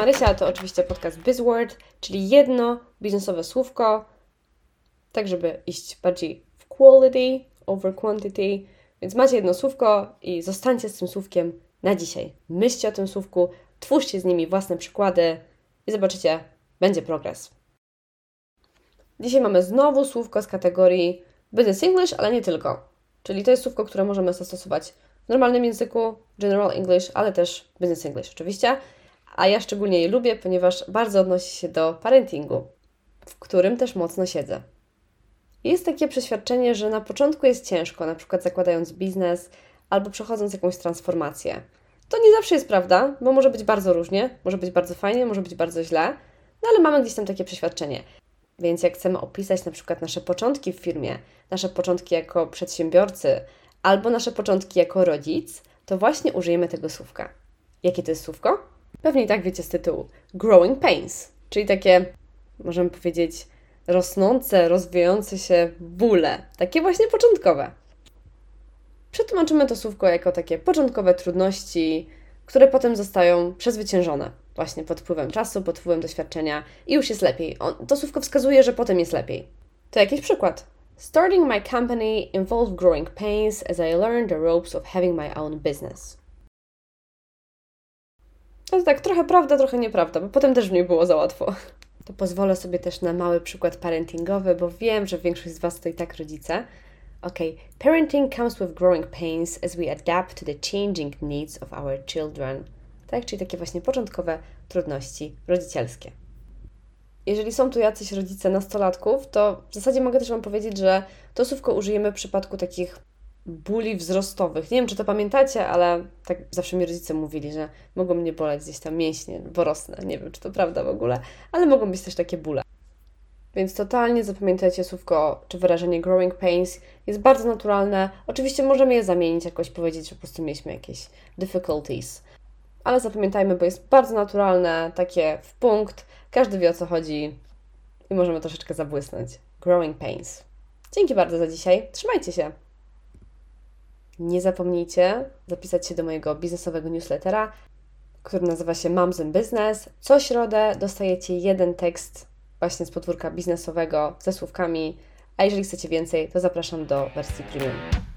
Marysia, to oczywiście podcast BizWord, czyli jedno biznesowe słówko, tak żeby iść bardziej w quality over quantity. Więc macie jedno słówko i zostańcie z tym słówkiem na dzisiaj. Myślcie o tym słówku, twórzcie z nimi własne przykłady i zobaczycie, będzie progres. Dzisiaj mamy znowu słówko z kategorii Business English, ale nie tylko. Czyli to jest słówko, które możemy zastosować w normalnym języku, General English, ale też Business English oczywiście. A ja szczególnie je lubię, ponieważ bardzo odnosi się do parentingu, w którym też mocno siedzę. Jest takie przeświadczenie, że na początku jest ciężko, na przykład zakładając biznes albo przechodząc jakąś transformację. To nie zawsze jest prawda, bo może być bardzo różnie, może być bardzo fajnie, może być bardzo źle, no ale mamy gdzieś tam takie przeświadczenie. Więc jak chcemy opisać na przykład nasze początki w firmie, nasze początki jako przedsiębiorcy albo nasze początki jako rodzic, to właśnie użyjemy tego słówka. Jakie to jest słówko? Pewnie i tak wiecie z tytułu. Growing pains, czyli takie, możemy powiedzieć, rosnące, rozwijające się bóle, takie właśnie początkowe. Przetłumaczymy to słówko jako takie początkowe trudności, które potem zostają przezwyciężone właśnie pod wpływem czasu, pod wpływem doświadczenia i już jest lepiej. On, to słówko wskazuje, że potem jest lepiej. To jakiś przykład. Starting my company involved growing pains as I learned the ropes of having my own business. To tak trochę prawda, trochę nieprawda, bo potem też nie było za łatwo. To pozwolę sobie też na mały przykład parentingowy, bo wiem, że większość z Was to i tak rodzice. Ok, parenting comes with growing pains as we adapt to the changing needs of our children tak? Czyli takie właśnie początkowe trudności rodzicielskie. Jeżeli są tu jacyś rodzice nastolatków, to w zasadzie mogę też Wam powiedzieć, że to słówko użyjemy w przypadku takich bóli wzrostowych. Nie wiem, czy to pamiętacie, ale tak zawsze mi rodzice mówili, że mogą mnie boleć gdzieś tam mięśnie, bo rosnę. Nie wiem, czy to prawda w ogóle, ale mogą być też takie bóle. Więc totalnie zapamiętajcie słówko czy wyrażenie growing pains. Jest bardzo naturalne. Oczywiście możemy je zamienić, jakoś powiedzieć, że po prostu mieliśmy jakieś difficulties ale zapamiętajmy, bo jest bardzo naturalne, takie w punkt, każdy wie o co chodzi i możemy troszeczkę zabłysnąć. Growing Pains. Dzięki bardzo za dzisiaj. Trzymajcie się. Nie zapomnijcie zapisać się do mojego biznesowego newslettera, który nazywa się Moms in Business. Co środę dostajecie jeden tekst właśnie z podwórka biznesowego ze słówkami, a jeżeli chcecie więcej, to zapraszam do wersji premium.